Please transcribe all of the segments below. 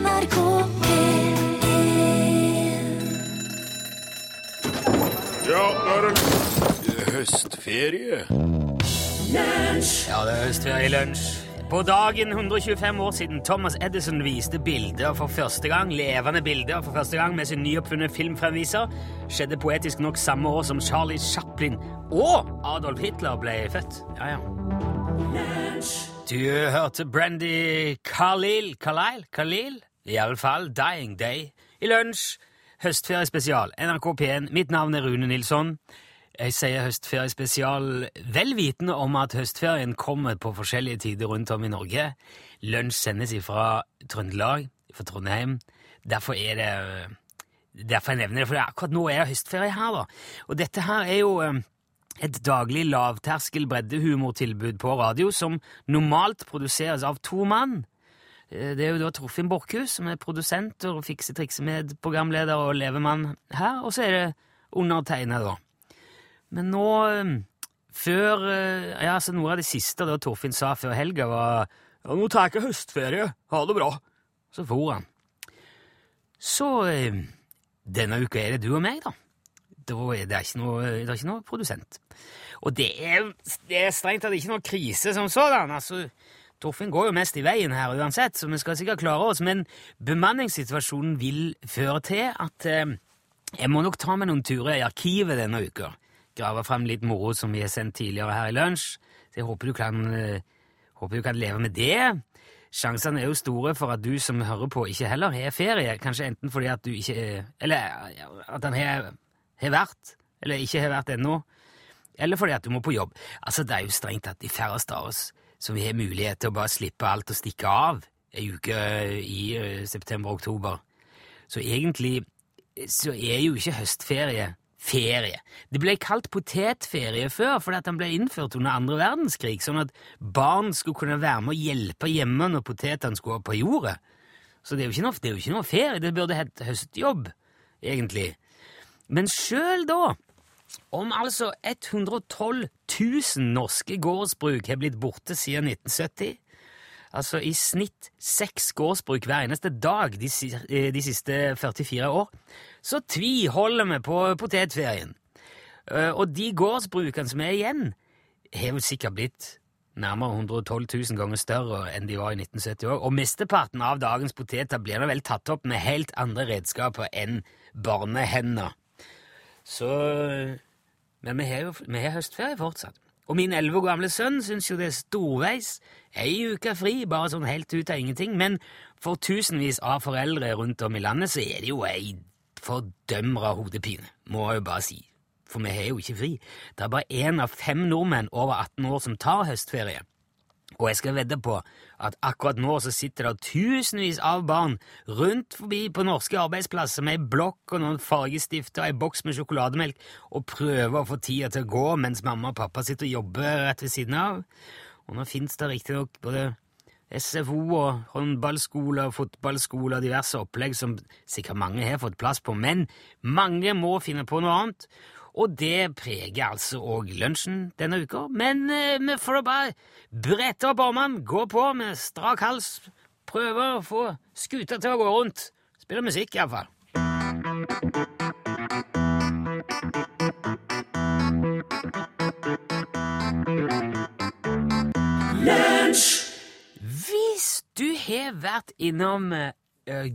NRK P1 Ja, nå er det høstferie. Ja, det er høstferie i lunsj. På dagen 125 år siden Thomas Edison viste bilder for første gang, levende bilder for første gang med sin nyoppfunne filmfremviser, skjedde poetisk nok samme år som Charlie Chaplin og Adolf Hitler ble født. Ja, ja. Du hørte Brandy Khalil Khalil? Khalil? I alle fall Dying Day. I lunsj, høstferiespesial, NRK P1. Mitt navn er Rune Nilsson. Jeg sier høstferiespesial vel vitende om at høstferien kommer på forskjellige tider rundt om i Norge. Lunsj sendes ifra Trøndelag, fra Trondheim. Derfor er det Derfor jeg nevner det, for akkurat nå er høstferie her, da. Og dette her er jo eh, et daglig lavterskel breddehumortilbud på radio som normalt produseres av to mann. Eh, Det er jo da Torfinn Borchhus som er produsent og fikse-trikse-med-programleder og levemann her, og så er det undertegna, da. Men nå, eh, før eh, Ja, altså noe av det siste da Torfinn sa før helga, var Ja, nå tar jeg høstferie. Ha det bra. Så for han. Så denne uka er det du og meg, da. Da er det ikke noe, det er ikke noe produsent. Og det er, det er strengt tatt ikke noe krise som sådan. altså... Torfinn går jo mest i veien her uansett, så vi skal sikkert klare oss, men bemanningssituasjonen vil føre til at eh, jeg må nok ta meg noen turer i arkivet denne uka. Grave frem litt moro som vi har sendt tidligere her i lunsj. Så jeg håper du kan, eh, håper du kan leve med det. Sjansene er jo store for at du som hører på, ikke heller har ferie. Kanskje enten fordi at du ikke er Eller at han har vært, eller ikke har vært ennå. Eller fordi at du må på jobb. Altså, Det er jo strengt tatt de færreste av oss som vi har mulighet til å bare slippe alt og stikke av ei uke i eh, september-oktober. Så egentlig så er jo ikke høstferie ferie. Det ble kalt potetferie før fordi den ble innført under andre verdenskrig, sånn at barn skulle kunne være med og hjelpe hjemme når potetene skulle opp på jordet. Så det er noe, det er jo ikke noe ferie, det burde hett høstjobb, egentlig. Men sjøl da, om altså 112 000 norske gårdsbruk har blitt borte siden 1970, altså i snitt seks gårdsbruk hver eneste dag de, eh, de siste 44 år, så tviholder vi på potetferien. Eh, Og de gårdsbrukene som er igjen, har vel sikkert blitt nærmere 112 000 ganger større enn de var i 1970 òg, og mesteparten av dagens poteter blir da vel tatt opp med helt andre redskaper enn barnehender. Så Men vi har vi har høstferie fortsatt. Og min elleve år gamle sønn syns jo det er storveis. Ei uke fri, bare sånn helt ut av ingenting. Men for tusenvis av foreldre rundt om i landet så er det jo ei fordømra hodepine, må jeg jo bare si. For vi har jo ikke fri. Det er bare én av fem nordmenn over 18 år som tar høstferie. Og jeg skal vedde på at akkurat nå så sitter det tusenvis av barn rundt forbi på norske arbeidsplasser med ei blokk og noen fargestifter og ei boks med sjokolademelk og prøver å få tida til å gå mens mamma og pappa sitter og jobber rett ved siden av. Og nå fins det riktignok både SFO og håndballskole og fotballskole og diverse opplegg som sikkert mange har fått plass på, men mange må finne på noe annet. Og det preger altså òg lunsjen denne uka. Men eh, vi får da bare brette opp armene, gå på med strak hals, prøve å få skuta til å gå rundt. Spille musikk, iallfall. Hvis du har vært innom uh,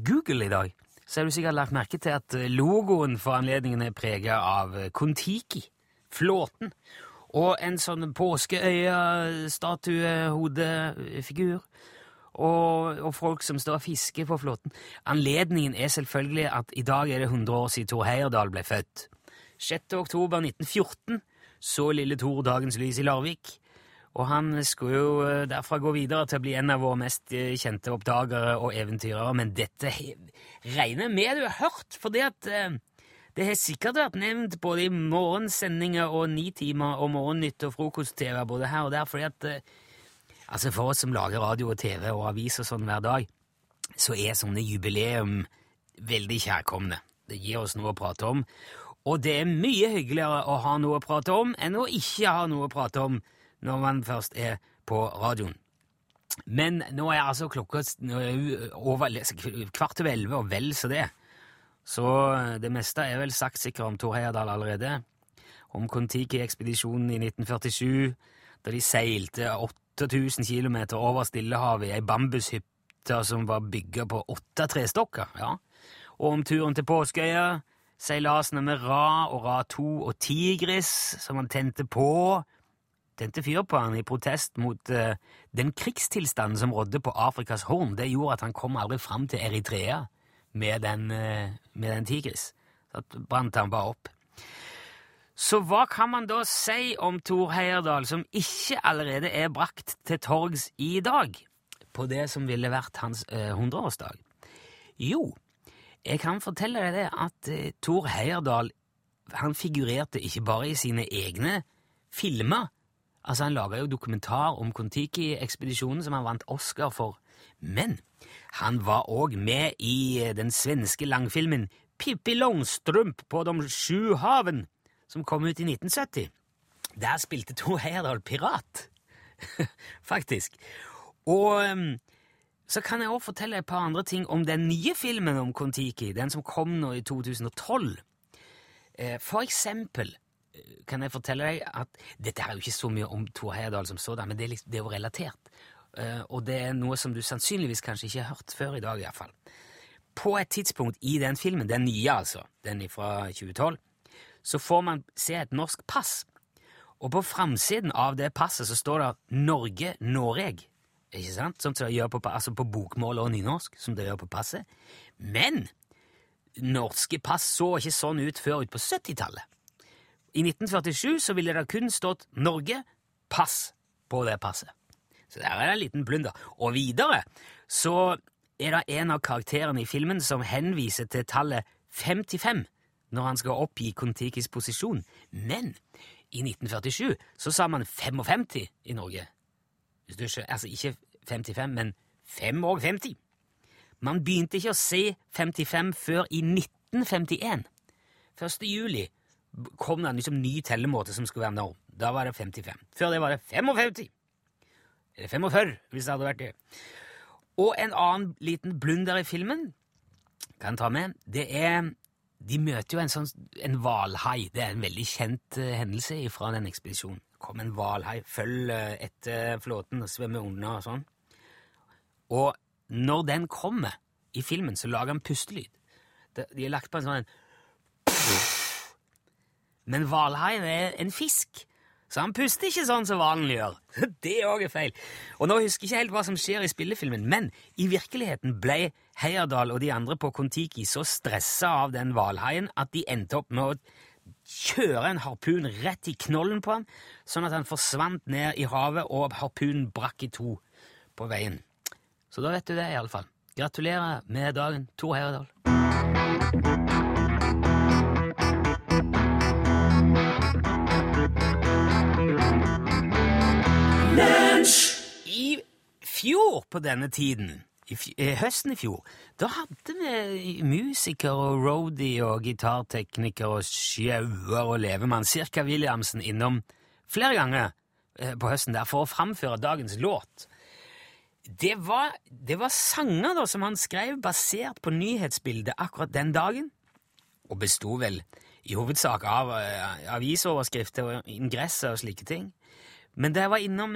Google i dag, så har du sikkert lagt merke til at logoen for anledningen er prega av Kon-Tiki, flåten, og en sånn påskeøya-statue-hodefigur, og, og folk som står og fisker på flåten. Anledningen er selvfølgelig at i dag er det 100 år siden Thor Heyerdahl ble født. 6. oktober 1914 så lille Thor dagens lys i Larvik. Og han skulle jo eh, derfra gå videre til å bli en av våre mest eh, kjente oppdagere og eventyrere, men dette regner med du har hørt, fordi at eh, det har sikkert vært nevnt både i morgensendinger og Nitimer og Morgennytt og frokost-TV både her og der, fordi at altså for oss som lager radio og TV og avis og sånn hver dag, så er sånne jubileum veldig kjærkomne. Det gir oss noe å prate om, og det er mye hyggeligere å ha noe å prate om enn å ikke ha noe å prate om når man først er på radioen. Men nå er altså klokka over, kvart over elleve, og vel så det. Så det meste er vel sagt sikkert om Tor Heyerdahl allerede. Om Kon-Tiki-ekspedisjonen i 1947, da de seilte 8000 km over Stillehavet i ei bambushytte som var bygga på åtte trestokker. Ja. Og om turen til Påskeøya, seilasene med Ra og Ra 2 og Tigris, som han tente på tente fyr på han i protest mot uh, den krigstilstanden som rådde på Afrikas Horn. Det gjorde at han kom aldri fram til Eritrea med den, uh, med den Tigris. Så brant han bare opp. Så hva kan man da si om Thor Heyerdahl som ikke allerede er brakt til torgs i dag, på det som ville vært hans hundreårsdag? Uh, jo, jeg kan fortelle deg det at Thor Heyerdahl han figurerte ikke bare i sine egne filmer. Altså, Han laga jo dokumentar om Kon-Tiki-ekspedisjonen som han vant Oscar for. Men han var òg med i den svenske langfilmen Pippi Longstrump på De sju haven som kom ut i 1970. Der spilte Tor Heyerdahl pirat, faktisk. Og um, så kan jeg også fortelle et par andre ting om den nye filmen om Kon-Tiki, den som kom nå i 2012. Eh, for eksempel kan jeg fortelle deg at dette er jo ikke så mye om Tor Heyerdahl som sådan, men det er, liksom, det er jo relatert. Uh, og det er noe som du sannsynligvis kanskje ikke har hørt før i dag, iallfall. På et tidspunkt i den filmen, den nye altså, den fra 2012, så får man se et norsk pass. Og på framsiden av det passet så står det Norge Noreg. Ikke sant? Som det gjør på, altså på bokmål og nynorsk, som det gjør på passet. Men norske pass så ikke sånn ut før ut på 70-tallet. I 1947 så ville det kun stått Norge pass på det passet. Så der er det en liten blunder. Og videre så er det en av karakterene i filmen som henviser til tallet 55 når han skal oppgi Kon-Tikis posisjon. Men i 1947 så sa man 55 i Norge. Altså ikke 55, men 55. Man begynte ikke å se 55 før i 1951. 1. juli kom det en liksom ny tellemåte som skulle være norm. Da var det 55. Før det var det 55. Eller 45, hvis det hadde vært det. Og en annen liten blunder i filmen kan jeg ta med, det er de møter jo en sånn en hvalhai. Det er en veldig kjent uh, hendelse fra den ekspedisjonen. Kom en hvalhai, følg uh, etter flåten og svømme unna og sånn. Og når den kommer i filmen, så lager han pustelyd. De, har lagt på en sånn Men hvalhaien er en fisk. Så han puster ikke sånn som hvalen gjør. Det òg er feil. Og nå husker jeg ikke helt hva som skjer i spillefilmen, men i virkeligheten ble Heyerdahl og de andre på Kon-Tiki så stressa av den hvalhaien at de endte opp med å kjøre en harpun rett i knollen på han, sånn at han forsvant ned i havet, og harpunen brakk i to på veien. Så da vet du det, iallfall. Gratulerer med dagen, Tor Heyerdahl. Fjor på denne tiden, i eh, høsten i fjor, da hadde vi musiker og roadie og gitartekniker og sjauer og levemann Cirka Williamsen innom flere ganger eh, på høsten der for å framføre dagens låt. Det var, det var sanger da som han skrev basert på nyhetsbildet akkurat den dagen, og besto vel i hovedsak av uh, avisoverskrifter og ingresser og slike ting. Men da jeg var innom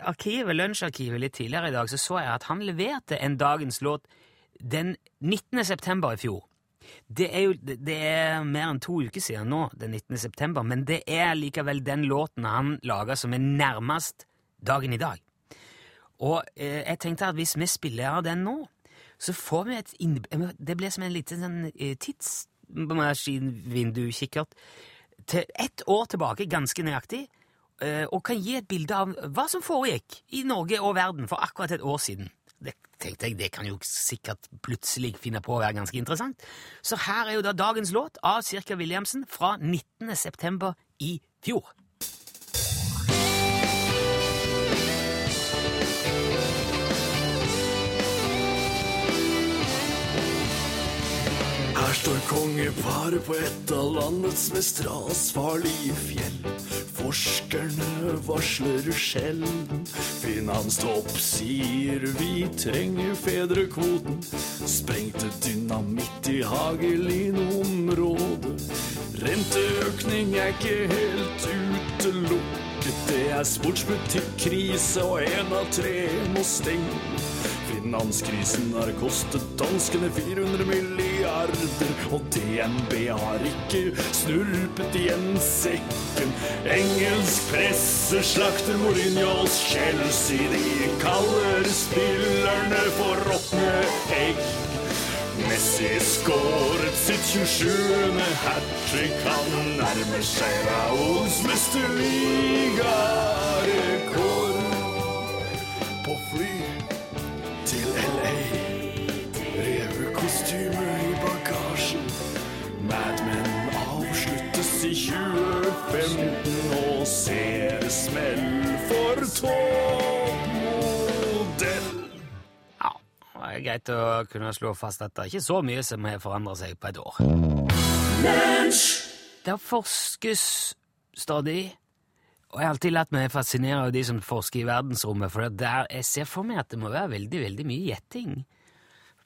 arkivet, lunsjarkivet litt tidligere i dag, så så jeg at han leverte en dagens låt den 19. september i fjor. Det er jo det er mer enn to uker siden nå, den 19. september, men det er likevel den låten han laga som er nærmest dagen i dag. Og eh, jeg tenkte at hvis vi spiller av den nå, så får vi et Det blir som en liten sånn eh, tidsmaskinvindukikkert til ett år tilbake, ganske nøyaktig Eh, og kan gi et bilde av hva som foregikk i Norge og verden for akkurat et år siden. Det tenkte jeg, det kan jo sikkert plutselig finne på å være ganske interessant. Så her er jo da dagens låt av Cirka Williamsen fra 19. september i fjor. Her står kongeparet på et av landets mest rasfarlige fjell. Forskerne varsler sjelden. Finanstopp sier vi trenger fedrekvoten. Sprengte dynamitt i Hagelin-området. Renteøkning er ikke helt utelukket. Det er sportsbutikk-krise, og én av tre må stenge. Finanskrisen har kostet danskene 400 milliarder, og DNB har ikke snurpet igjen sekken. Engelsk presse slakter Mourinhos Chelsea, de kaller spillerne for råtne egg. Messi skåret sitt 27. hat trick. Han nærmer seg Raols mesterligarekord. Er greit å kunne slå fast at det er ikke så mye som har forandret seg på et år. Det forskes stadig, og jeg har alltid latt meg fascinere av de som forsker i verdensrommet, for der jeg ser for meg at det må være veldig, veldig mye gjetting.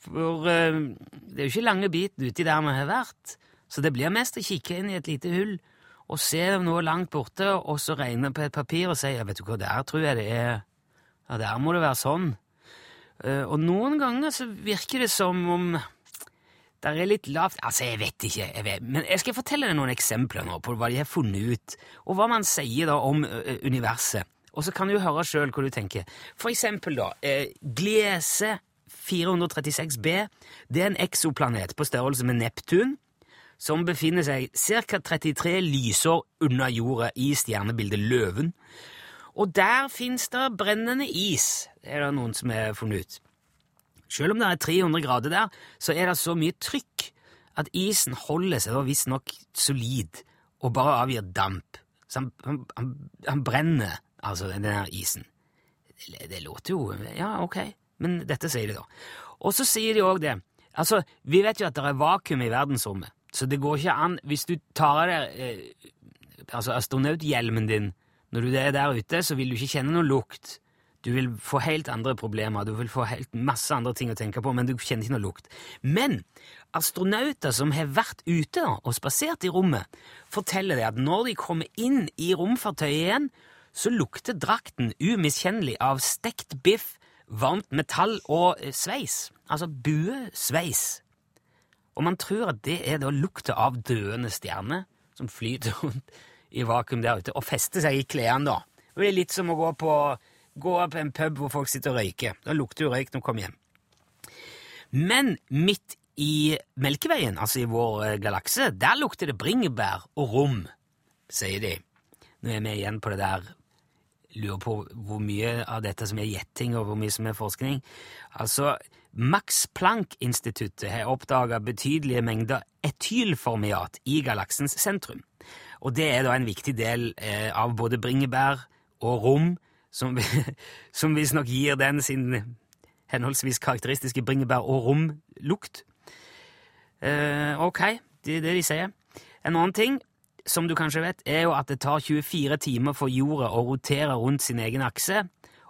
For uh, det er jo ikke lange biten uti der vi har vært, så det blir mest å kikke inn i et lite hull og se noe langt borte, og så regne på et papir og si ja, vet du hva, der tror jeg det er Ja, der må det være sånn. Eh, og noen ganger så virker det som om det er litt lavt Altså, jeg vet ikke, jeg vet. men jeg skal fortelle deg noen eksempler nå på hva de har funnet ut, og hva man sier da om universet. Og så kan du høre sjøl hva du tenker. For eksempel, da. Eh, Gliese 436b det er en eksoplanet på størrelse med Neptun, som befinner seg ca. 33 lysår unna jorda i stjernebildet Løven. Og der fins det brennende is, det er det noen som har funnet ut. Selv om det er 300 grader der, så er det så mye trykk at isen holder seg visstnok solid og bare avgir damp. Så han, han, han, han brenner, altså, den der isen. Det, det låter jo Ja, ok, men dette sier de, da. Og så sier de òg det. Altså, vi vet jo at det er vakuum i verdensrommet, så det går ikke an Hvis du tar av deg eh, altså astronauthjelmen din når du er der ute, så vil du ikke kjenne noe lukt. Du vil få helt andre problemer, du vil få helt masse andre ting å tenke på, men du kjenner ikke noe lukt. Men astronauter som har vært ute og spasert i rommet, forteller det at når de kommer inn i romfartøyet igjen, så lukter drakten umiskjennelig av stekt biff, varmt metall og eh, sveis. Altså buesveis. Og man tror at det er da lukta av døende stjerner som flyter rundt i vakuum der ute, og feste seg i klærne, da. Det blir litt som å gå på, gå på en pub hvor folk sitter og røyker. Da lukter jo røyk når du kommer hjem. Men midt i Melkeveien, altså i vår eh, galakse, der lukter det bringebær og rom, sier de. Nå er vi igjen på det der lurer på hvor mye av dette som er gjetting, og hvor mye som er forskning. Altså, Max Planck-instituttet har oppdaga betydelige mengder etylformiat i galaksens sentrum. Og det er da en viktig del eh, av både bringebær og rom, som, som visstnok gir den sin henholdsvis karakteristiske bringebær- og romlukt. Eh, ok, det er det de sier. En annen ting som du kanskje vet, er jo at det tar 24 timer for jorda å rotere rundt sin egen akse,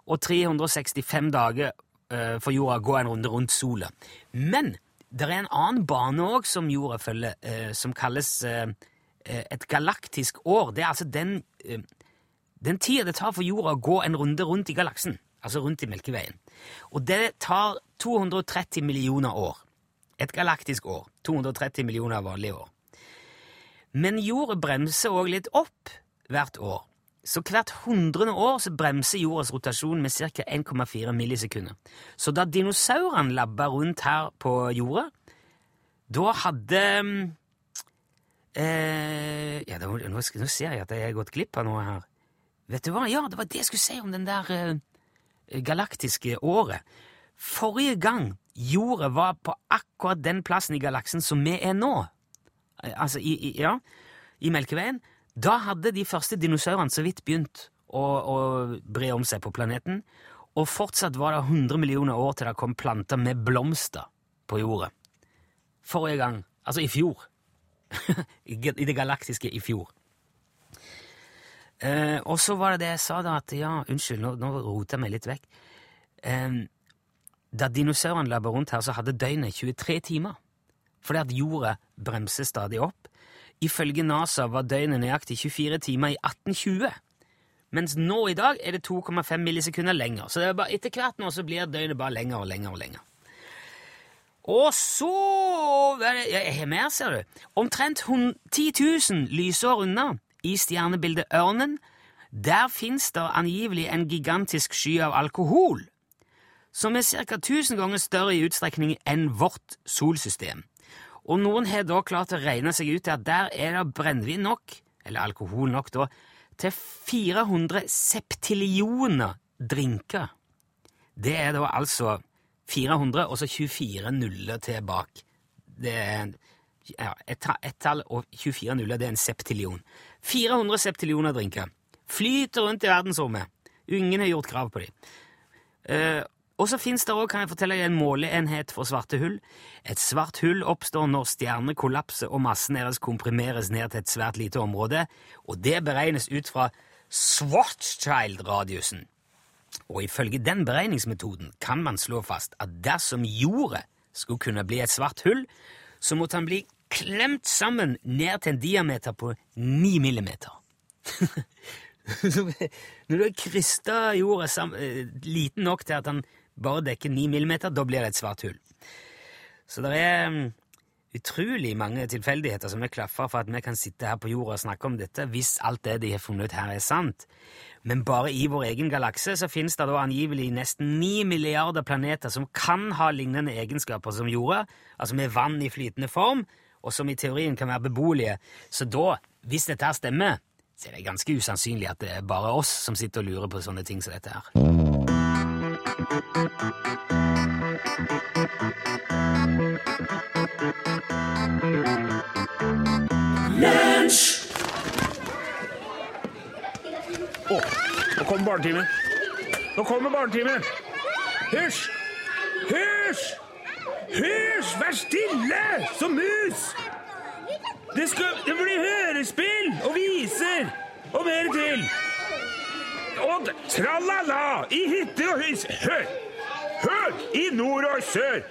og 365 dager eh, for jorda å gå en runde rundt sola. Men det er en annen bane òg som jorda følger, eh, som kalles eh, et galaktisk år. Det er altså den, eh, den tida det tar for jorda å gå en runde rundt i galaksen, altså rundt i Melkeveien. Og det tar 230 millioner år. Et galaktisk år. 230 millioner vanlige år. Men jorda bremser òg litt opp hvert år. Så hvert hundrede år så bremser jordas rotasjon med ca. 1,4 millisekunder. Så da dinosaurene labba rundt her på jorda, da hadde eh, Ja, nå, nå, nå ser jeg at jeg har gått glipp av noe her. Vet du hva? Ja, det var det jeg skulle si om den der eh, galaktiske året. Forrige gang jordet var på akkurat den plassen i galaksen som vi er nå, altså i, i, ja, i Melkeveien, da hadde de første dinosaurene så vidt begynt å, å bre om seg på planeten, og fortsatt var det 100 millioner år til det kom planter med blomster på jordet. Forrige gang, altså i fjor. I det galaktiske i fjor. Eh, og så var det det jeg sa da, at ja, unnskyld, nå, nå roter jeg meg litt vekk. Eh, da dinosaurene labba rundt her, så hadde døgnet 23 timer. Fordi at jorda bremser stadig opp. Ifølge NASA var døgnet nøyaktig 24 timer i 1820. Mens nå i dag er det 2,5 millisekunder lenger. Så det er bare, etter hvert nå så blir døgnet bare lenger og lenger og lenger. Og så Jeg har mer, ser du. Omtrent 10 000 lysår unna, i stjernebildet Ørnen, der fins det angivelig en gigantisk sky av alkohol, som er ca. 1000 ganger større i utstrekning enn vårt solsystem. Og noen har da klart å regne seg ut til at der er det brennevin nok, eller alkohol nok, da, til 400 septillioner drinker. Det er da altså 400 og så 24 nuller til bak. Det er ja, ett et tall og 24 nuller, det er en septillion. 400 septillioner drinker. Flyter rundt i verdensrommet. Ingen har gjort krav på dem. Uh, og så fins det òg, kan jeg fortelle deg, en måleenhet for svarte hull. Et svart hull oppstår når stjerner kollapser og massen deres komprimeres ned til et svært lite område, og det beregnes ut fra Schwarzschild-radiusen. Og ifølge den beregningsmetoden kan man slå fast at dersom jordet skulle kunne bli et svart hull, så måtte han bli klemt sammen ned til en diameter på ni millimeter. Når du har krysta jorda sammen, liten nok til at han bare dekker ni millimeter, da blir det et svart hull. Så det er mm, utrolig mange tilfeldigheter som er klaffer for at vi kan sitte her på jorda og snakke om dette, hvis alt det de har funnet ut her, er sant. Men bare i vår egen galakse så finnes det da angivelig nesten ni milliarder planeter som kan ha lignende egenskaper som jorda, altså med vann i flytende form, og som i teorien kan være beboelige. Så da, hvis dette her stemmer, så er det ganske usannsynlig at det er bare oss som sitter og lurer på sånne ting som dette her. Å, oh, nå kommer barnetimen. Nå kommer barnetimen. Hysj! Hysj! Hysj! Vær stille som mus! Det, skal, det blir hørespill og viser og mer til. Og tralala i hytte og hus. Hør! Hør! I nord og sør.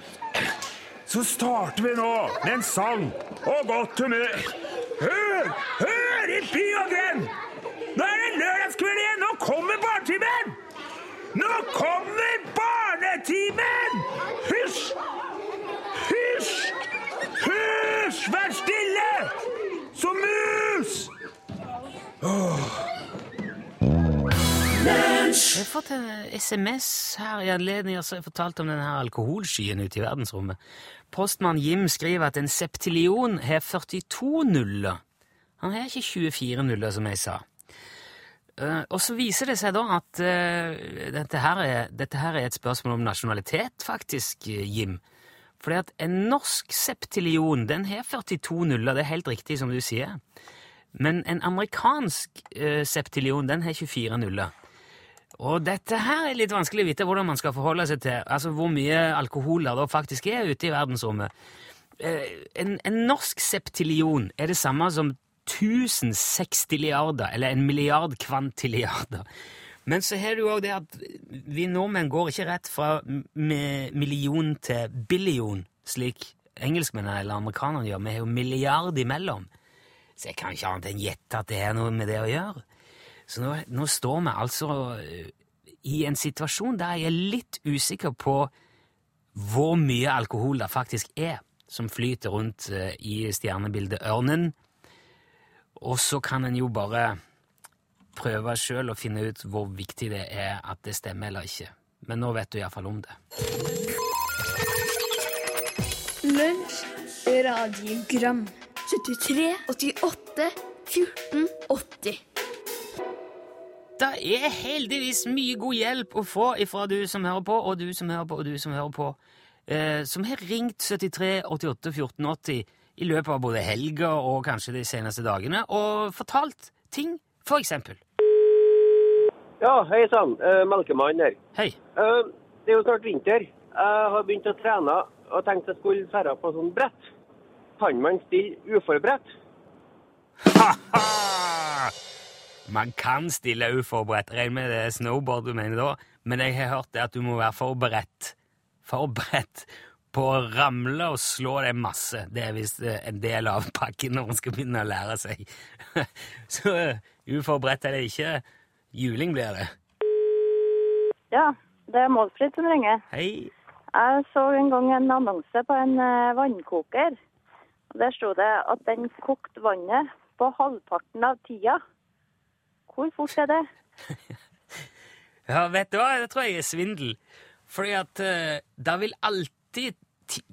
Så starter vi nå med en sang og godt humør. Hør! Hør i by og grend! Nå er det lørdagskveld igjen! Nå kommer barnetimen! Nå kommer barnetimen! Hysj! Hysj! Hysj! Vær stille! Som mus! Åh. Jeg har fått en SMS her i anledning altså jeg fortalte om denne alkoholskyen ute i verdensrommet. Postmann Jim skriver at en septillion har 42 nuller. Han har ikke 24 nuller, som jeg sa. Uh, og så viser det seg da at uh, dette, her er, dette, her er, et spørsmål om nasjonalitet, faktisk, uh, Jim. Fordi at en norsk septillion den har 42 nuller, det er helt riktig som du sier. Men en amerikansk septillion den har 24 nuller. Og dette her er litt vanskelig å vite hvordan man skal forholde seg til. Altså hvor mye alkohol det faktisk er ute i verdensrommet. En, en norsk septillion er det samme som 1000 sextilliarder, eller en milliard kvantiliarder. Men så har du òg det at vi nordmenn går ikke rett fra million til billion, slik engelskmennene eller amerikanerne gjør. Vi har jo milliard imellom. Så jeg kan ikke annet enn gjette at det er noe med det å gjøre. Så nå, nå står vi altså eh, i en situasjon der jeg er litt usikker på hvor mye alkohol det faktisk er som flyter rundt eh, i stjernebildet Ørnen og så kan en jo bare prøve sjøl å finne ut hvor viktig det er at det stemmer eller ikke. Men nå vet du iallfall om det. Lunsj, radiogram, 73, 88, 14, 80. Det er heldigvis mye god hjelp å få ifra du som hører på, og du som hører på, og du som hører på, eh, som har ringt 73 88 14 80 i løpet av både helga og kanskje de seneste dagene og fortalt ting, for eksempel. Ja, hei sann. Uh, Melkemann her. Hei. Uh, det er jo snart vinter. Jeg har begynt å trene og tenkte jeg skulle dra på sånn brett. Kan man stille uforberedt? Ha-ha! Man kan stille uforberedt. Regner med det er snowboard du mener da, men jeg har hørt det at du må være forberedt. Forberedt på å ramle og slå deg masse. Det er visst eh, en del av pakken når man skal begynne å lære seg. Så uforberedt er det ikke. Juling blir det. Ja, det er Målfrid som ringer. Hei. Jeg så en gang en annonse på en eh, vannkoker. Der sto det at den kokte vannet på halvparten av tida. Hvor fort er det? Ja, vet du hva? Det tror jeg er svindel. Fordi at uh, det vil alltid,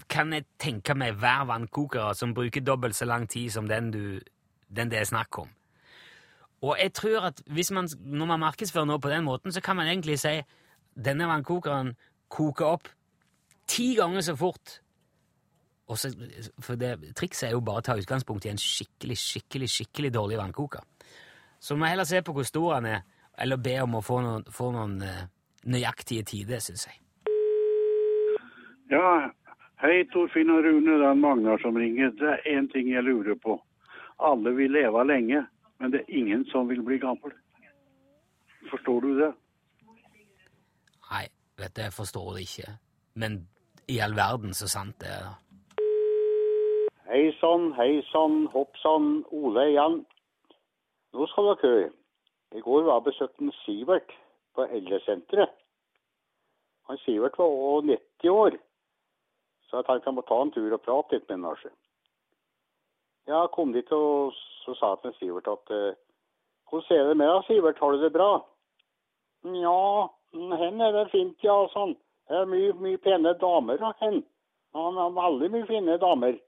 kan jeg tenke meg, hver vannkokere som bruker dobbelt så lang tid som den, du, den det er snakk om. Og jeg tror at man, når man markedsfører noe på den måten, så kan man egentlig si denne vannkokeren koker opp ti ganger så fort. også, for det, trikset er jo bare å ta utgangspunkt i en skikkelig, skikkelig, skikkelig dårlig vannkoker. Så må heller se på hvor stor han er, eller be om å få noen, få noen eh, nøyaktige tider, syns jeg. Ja, hei Torfinn og Rune, det er Magnar som ringer. Det er én ting jeg lurer på. Alle vil leve lenge, men det er ingen som vil bli gammel. Forstår du det? Nei, vet du, jeg forstår det ikke. Men i all verden så sant det er. Hei sann, hei sann, hopp sann, Ole igjen. Nå skal dere høre. I går var jeg besøkte en Sivert på eldresenteret. Han Sivert var også 90 år, så jeg tenkte jeg må ta en tur og prate litt med ham. altså. Jeg kom dit og så sa jeg til Sivert at eh, hvordan er det med deg, Sivert, har du det bra? Ja, hen er det fint, ja, sånn. Det er mye, mye pene damer av hen. Han har veldig mye fine damer.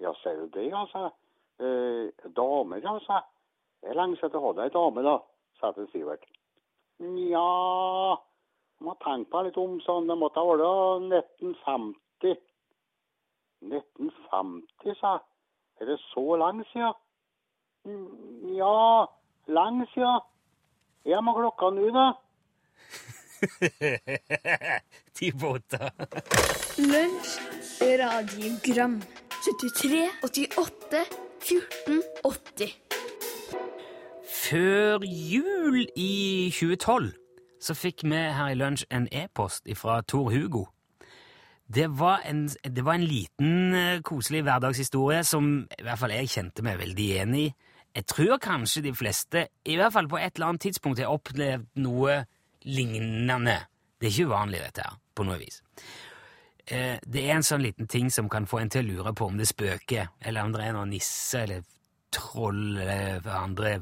Ja, ser du det, altså? Eh, damer, altså? Det er lenge siden du hadde ei dame, da, sa til Sivert. Nja, jeg må tenke meg litt om, sånn. Det måtte ha vært 1950. 1950, sa jeg. Er det så lenge siden? Nja, Ja, lenge siden. Jeg med klokka nå, da. Ti på åtte. Lunsj, radiogram 73, 88, 14, 80 Før jul i 2012 så fikk vi her i Lunsj en e-post fra Tor Hugo. Det var, en, det var en liten, eh, koselig hverdagshistorie som i hvert fall jeg kjente meg veldig enig i. Jeg tror kanskje de fleste, i hvert fall på et eller annet tidspunkt, har opplevd noe lignende. Det er ikke uvanlig, dette her, på noe vis. Eh, Det er en sånn liten ting som kan få en til å lure på om det spøker, eller om det er noen nisse eller troll eller andre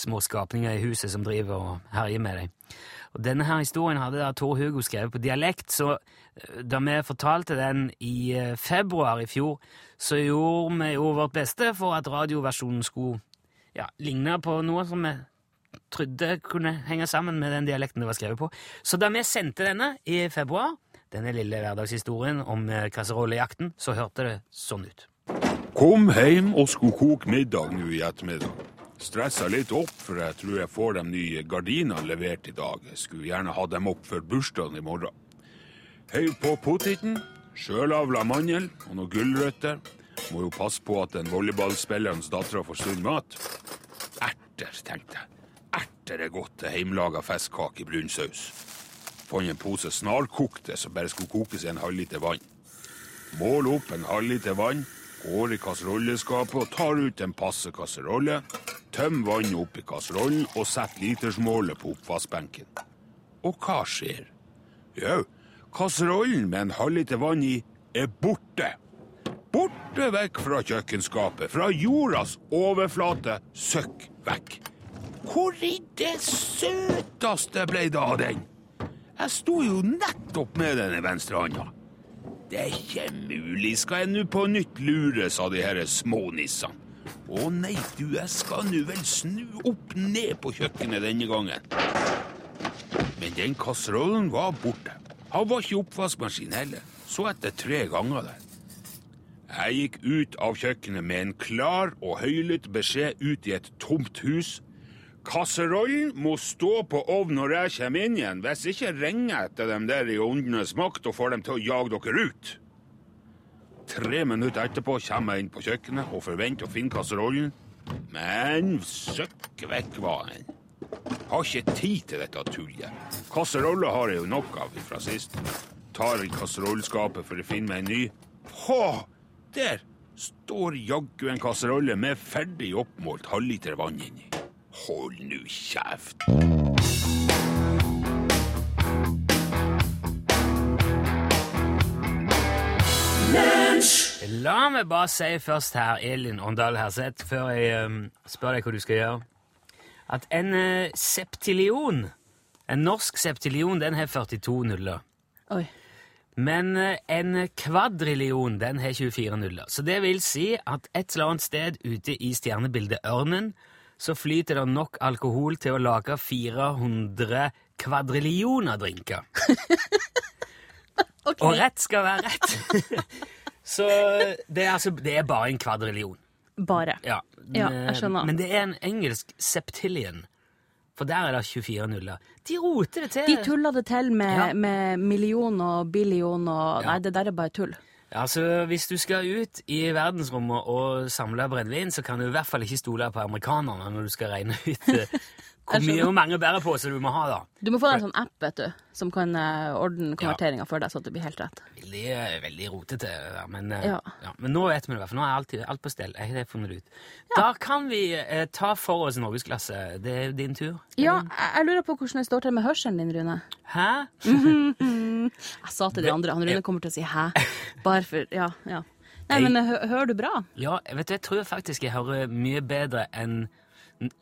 små skapninger i huset som driver og herjer med deg. Og Denne her historien hadde da Tor Hugo skrevet på dialekt, så eh, da vi fortalte den i eh, februar i fjor, så gjorde vi jo vårt beste for at radioversjonen skulle ja, ligne på noe som vi trodde kunne henge sammen med den dialekten det var skrevet på. Så da vi sendte denne i februar, denne lille hverdagshistorien om eh, kasserollejakten, så hørte det sånn ut. Kom hjem og skulle koke middag nå i ettermiddag. Stressa litt opp, for jeg tror jeg får de nye gardinene levert i dag. Jeg skulle gjerne ha dem opp før bursdagen i morgen. Høy på poteten, sjølavla mandel og noen gulrøtter. Må jo passe på at den volleyballspillerens dattera får sunn mat. Erter, tenkte jeg. Erter er godt til heimelaga festkake i brun saus. Fant en pose snarkokte som bare skulle kokes i en halvliter vann. Mål opp en halvliter vann, går i kasserolleskapet og tar ut en passe kasserolle. Tøm vannet opp i kasserollen og sett litersmålet på oppvaskbenken. Og hva skjer? Jau, kasserollen med en halvliter vann i er borte. Borte vekk fra kjøkkenskapet, fra jordas overflate, søkk vekk. Hvor i det søteste ble det av den? Jeg sto jo nettopp med den i venstre handa. Det er ikke mulig, skal jeg nå på nytt lure, sa de her smånissene. Å nei, du, jeg skal nå vel snu opp ned på kjøkkenet denne gangen. Men den kasserollen var borte. Han var ikke i oppvaskmaskin heller. Så etter tre ganger der. Jeg gikk ut av kjøkkenet med en klar og høylytt beskjed ut i et tomt hus. Kasserollen må stå på ovn når jeg kommer inn igjen. Hvis ikke ringer jeg etter dem der i åndenes makt og får dem til å jage dere ut. Tre minutter etterpå kommer jeg inn på kjøkkenet og forventer å finne kasserollen. Men søkk vekk var den. Har ikke tid til dette tullet. Kasserolle har jeg jo nok av fra sist. Tar i kasserolleskapet for å finne meg en ny. Hå! Der står jaggu en kasserolle med ferdig oppmålt halvliter vann inni. Hold nu kjeft. La meg bare si først her, Elin Åndal Herseth, før jeg um, spør deg hva du skal gjøre, at en uh, septillion, en norsk septillion, den har 42 nuller. Oi. Men uh, en kvadrillion, den har 24 nuller. Så det vil si at et eller annet sted ute i stjernebildet Ørnen, så flyter det nok alkohol til å lage 400 kvadrillioner drinker. okay. Og rett skal være rett. så det er, altså, det er bare en kvadrillion. Bare. Ja, Ja, jeg skjønner. Men det er en engelsk septillion. For der er det 24 nuller. De roter det til. De tuller det til med, Ja. med million og billion og Ja. Nei, det der er bare tull. Altså, Hvis du skal ut i verdensrommet og samle brennevin, så kan du i hvert fall ikke stole på amerikanerne når du skal regne ut hvor mye hvor mange bæreposer du må ha. da. Du må få deg en sånn app vet du, som kan eh, ordne konverteringa for deg, så det blir helt rett. Veldig, eh, veldig rotete, men, eh, Ja. ja, men nå vet vi det, i hvert fall. nå er alt, alt på stell. Jeg har det funnet ut. Da kan vi eh, ta for oss norgesklasse. Det er din tur. Ja, jeg, lurer på hvordan det står til med hørselen din, Rune. Hæ? Jeg sa til de andre, han Rune kommer til å si hæ. Bare for Ja, ja. Nei, men hø hører du bra? Ja, vet du, jeg tror faktisk jeg hører mye bedre enn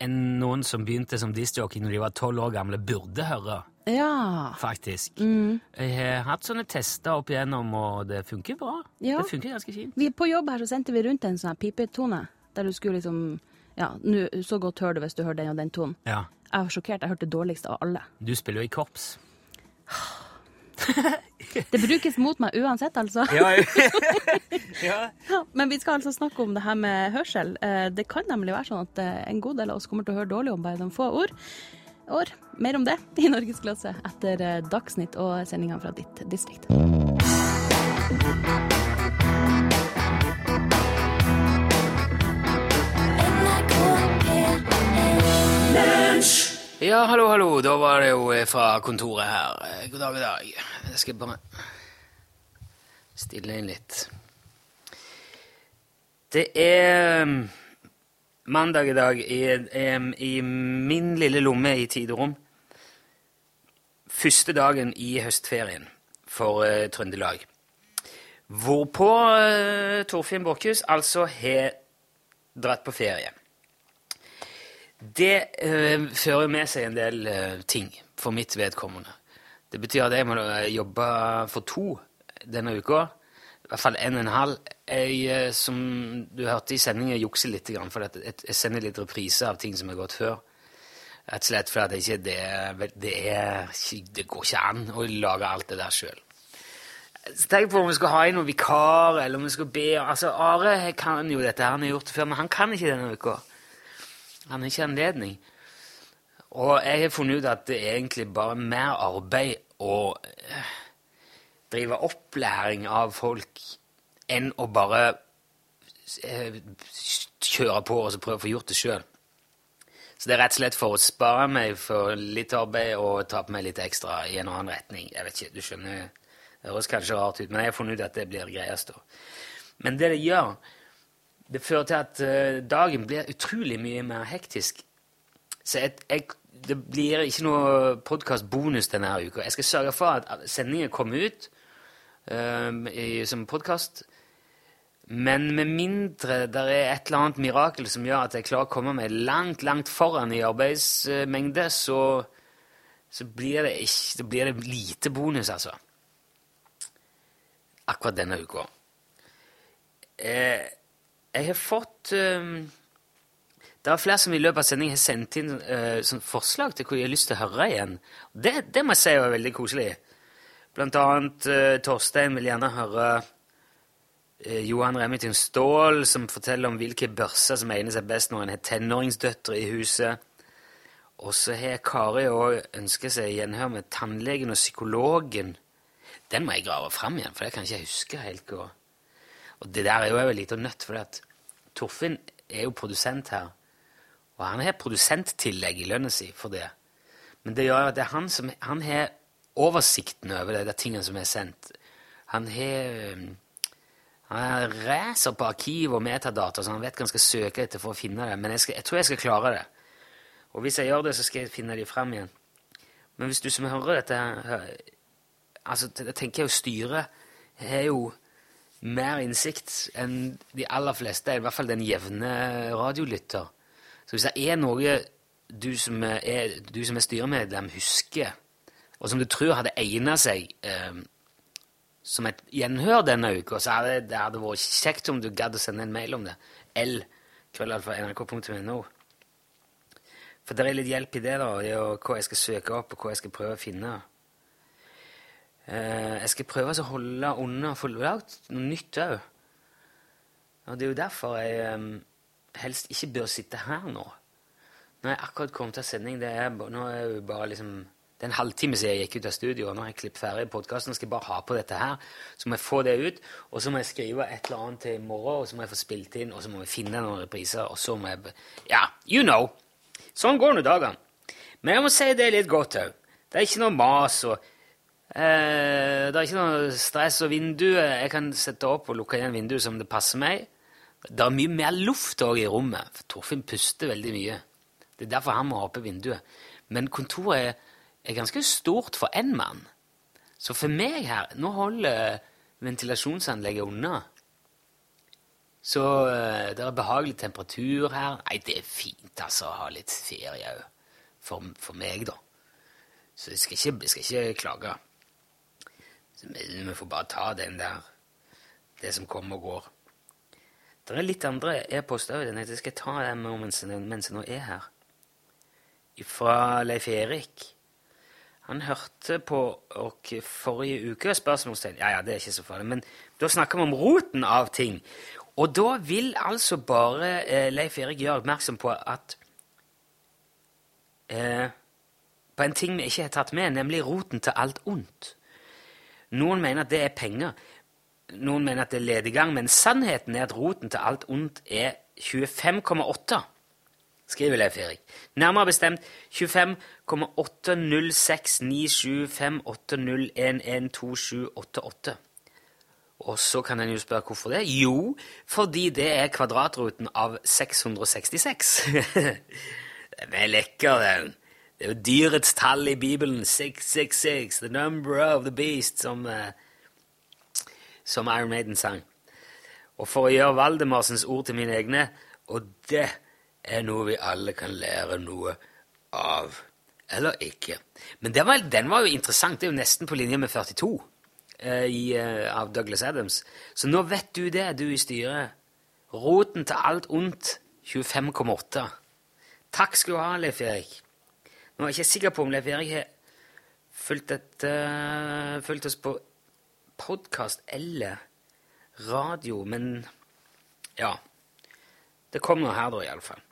noen som begynte som discjockey når de var tolv år gamle, burde høre. Ja. faktisk. Mm. Jeg har hatt sånne tester opp igjennom, og det funker bra. Ja. Det funker ganske fint. Vi, på jobb her så sendte vi rundt en sånn pipetone, der du skulle liksom Ja, nu, så godt hører du hvis du hører den og den tonen. Ja. Jeg var sjokkert. Jeg hørte det dårligste av alle. Du spiller jo i korps. Det brukes mot meg uansett, altså. Ja, ja. Ja, men vi skal altså snakke om det her med hørsel. Eh, Det kan nemlig være sånn at eh, en god del av oss kommer til å høre dårlig om bare noen få ord. år. Mer om det i Norgesklasse etter eh, Dagsnytt og sendinga fra ditt distrikt. Ja, hallo, hallo. Da var det jo eh, fra kontoret her. Eh, God dag, god dag. Jeg skal bare stille inn litt. Det er um, mandag i dag i, i min lille lomme i tid og rom. Første dagen i høstferien for eh, Trøndelag. Hvorpå Torfinn Borchhus altså har dratt på ferie. Det eh, fører med seg en del eh, ting for mitt vedkommende. Det betyr at jeg må eh, jobbe for to denne uka. I hvert fall en og en halv. Jeg, som du hørte i sendingen, jukser litt, for jeg, sender litt repriser av ting som har gått før. Rett og slett fordi det det, det, det går ikke an å lage alt det der sjøl. Tenk på om vi skal ha inn noen vikar, eller om vi skal be altså Are kan jo dette, han har gjort det før, men han kan ikke denne uka. Han har ikke anledning. Og jeg har funnet ut at det er egentlig bare mer arbeid å eh, drive opplæring av folk enn å bare eh, kjøre på og prøve å få gjort det sjøl. Så det er rett og slett for å spare meg for litt arbeid og ta på meg litt ekstra i en annen retning. Jeg vet ikke, du skjønner, Det høres kanskje rart ut, men jeg har funnet ut at det blir det greieste. Men det det gjør, det fører til at eh, dagen blir utrolig mye mer hektisk. Så jeg, jeg, det blir ikke noe podkastbonus denne uka. Jeg skal sørge for at sendingen kommer ut um, i, som podkast. Men med mindre det er et eller annet mirakel som gjør at jeg klarer å komme meg langt, langt foran i arbeidsmengde, så, så, blir det ikke, så blir det lite bonus, altså. Akkurat denne uka. Eh, jeg har fått um, Det er flere som i løpet av sendingen har sendt inn uh, forslag til hvor de har lyst til å høre igjen. Det, det må jeg si var veldig koselig. Blant annet uh, Torstein vil gjerne høre eh, Johan Remington Ståhl, som forteller om hvilke børser som egner seg best når en har tenåringsdøtre i huset. Og så har Kari òg ønska seg gjenhør med tannlegen og psykologen. Den må jeg grave fram igjen, for det kan jeg ikke huske helt. hva- Og det der er jo en litt nøtt, for at Torfinn er jo produsent her. Og han har produsenttillegg i lønna si for det. Men det gjør at det er han som han har oversikten over de der tingene som er sendt. Han har um, han racer på arkiv og metadata, så han vet hva han skal søke etter for å finne det. Men jeg, skal, jeg tror jeg skal klare det. Og hvis jeg gjør det, så skal jeg finne de fram igjen. Men hvis du som hører dette her altså, Jeg tenker jo styret har jo mer innsikt enn de aller fleste, i hvert fall den jevne radiolytter. Så hvis det er noe du som er, du som er styremedlem, husker, og som du tror hadde egnet seg eh, som et gjenhør denne uka, så hadde det hadde vært kjekt om du gadd å sende en mail om det. L. krøllalfa.nrk.no. For det er litt hjelp i det, da, er hva jeg skal søke opp, og hva jeg skal prøve å finne. Eh, jeg skal prøve å holde unna for lagt noe nytt òg. Og det er jo derfor jeg um, helst ikke bør sitte her nå. Når jeg akkurat kom til sending. Det er, nå er jo bare liksom det er en halvtime siden jeg gikk ut av studio, og nå har jeg klippet ferdig podkasten. Skal jeg bare ha på dette her, så må jeg få det ut, og så må jeg skrive et eller annet til i morgen, og så må jeg få spilt inn, og så må vi finne noen repriser, og så må jeg Ja, you know! Sånn går nå dagene. Men jeg må si det litt godt òg. Det er ikke noe mas og eh, Det er ikke noe stress, og vinduet Jeg kan sette opp og lukke igjen vinduet som det passer meg. Det er mye mer luft òg i rommet, for Torfinn puster veldig mye. Det er derfor han må ha oppe vinduet. Men kontoret er ganske stort for én mann. Så for meg her Nå holder ventilasjonsanlegget unna. Så uh, det er behagelig temperatur her. Nei, det er fint altså å ha litt ferie òg. For, for, meg, da. Så jeg skal ikke, jeg skal ikke klage. Så vi, får bare ta den der Det som kommer og går. Det er litt andre e-poster òg. Jeg skal ta dem mens, mens jeg nå er her. Fra Leif Erik. Han hørte på oss forrige uke spørsmålstegn Ja, ja, det er ikke så farlig. Men da snakker vi om roten av ting. Og da vil altså bare eh, Leif Erik gjøre oppmerksom på at eh, På en ting vi ikke har tatt med, nemlig roten til alt ondt. Noen mener at det er penger. Noen mener at det er lediggang. Men sannheten er at roten til alt ondt er 25,8 skriver Leif Erik. Nærmere bestemt 25,806975801127888. Og så kan en jo spørre hvorfor det. Jo, fordi det er kvadratruten av 666. den er lekker, den. Det er jo dyrets tall i Bibelen. 666, the number of the beast, som, uh, som Iron Maiden sang. Og for å gjøre Valdemarsens ord til mine egne, og det er noe vi alle kan lære noe av. Eller ikke. Men var, den var jo interessant. Det er jo nesten på linje med 42 eh, i, eh, av Douglas Adams. Så nå vet du det, du i styret. Roten til alt ondt 25,8. Takk skal du ha, Leif Erik. Nå er jeg ikke sikker på om Leif Erik har fulgt, et, uh, fulgt oss på podkast eller radio, men ja. Det kommer her, da, iallfall.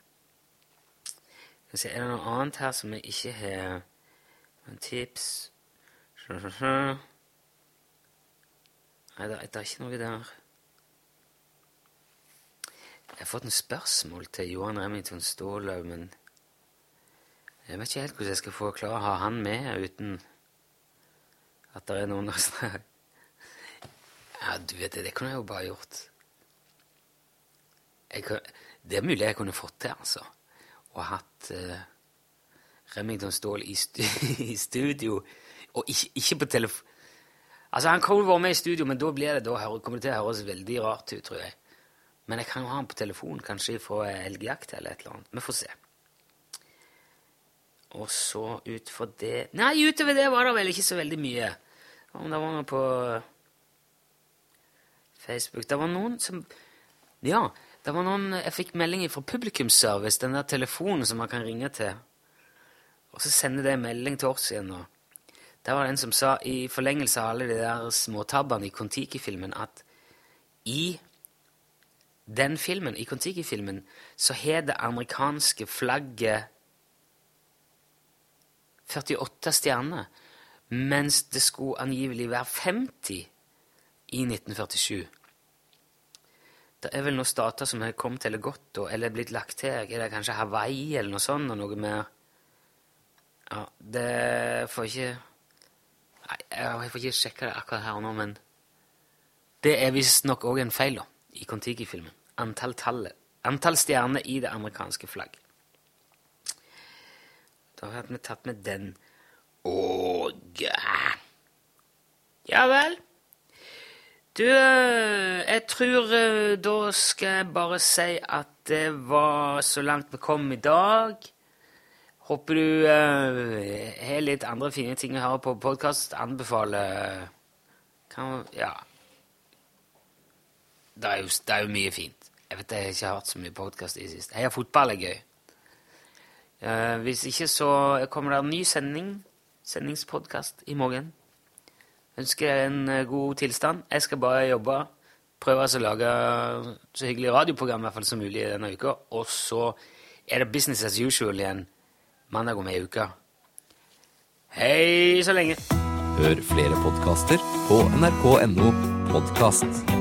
Er det noe annet her som jeg ikke har tips Nei, det, er ikke noe der. Jeg har fått en spørsmål til Johan Remington Stålaug, men jeg vet ikke helt hvordan jeg skal få klare å ha han med uten at det er noen å snakke Ja, du vet det, det kunne jeg jo bare gjort. Kunne, det er mulig jeg kunne fått til, altså og hatt uh, Remington Ståhl i, stu i, studio, og ikke, ikke på telefon Altså, Han kan jo være med i studio, men da, blir det, da kommer det til å høres veldig rart ut, tror jeg. Men jeg kan jo ha han på telefon, kanskje fra elgjakt eller et eller annet. Vi får se. Og så utfor det Nei, utover det var det vel ikke så veldig mye. Om det var noe på Facebook Det var noen som Ja, det var noen, Jeg fikk melding fra Publikumsservice, den der telefonen som man kan ringe til. Og så sender det en melding til oss igjen. nå. der var det en som sa, i forlengelse av alle de der småtabbene i Kon-Tiki-filmen, at i den filmen, i Kon-Tiki-filmen, så har det amerikanske flagget 48 stjerner, mens det skulle angivelig være 50 i 1947. Det er vel noen stater som har kommet eller gått, eller blitt lagt til. Er det kanskje Hawaii eller noe sånt? Og noe mer? Ja, det får ikke Nei, jeg får ikke sjekka det akkurat her og nå, men det er visstnok òg en feil da, i Kon-Tiki-filmen. Antall. Antall stjerner i det amerikanske flagg. Da har vi tatt med den. Og Ja vel. Du, eh, jeg tror eh, da skal jeg bare si at det var så langt vi kom i dag. Håper du eh, har litt andre fine ting å høre på podkast. Anbefaler kan, Ja. Det er, jo, det er jo mye fint. Jeg vet jeg har ikke hørt så mye podkast i det siste. Heia fotball er gøy. Eh, hvis ikke så kommer det en ny sending, sendingspodkast i morgen. Ønsker deg en eh, god tilstand. Jeg skal bare jobbe. Prøve å lage så hyggelig radioprogram i hvert fall som mulig denne uka. Og så er det business as usual igjen mandag om ei uke. Hei så lenge. Hør flere podkaster på nrk.no podkast.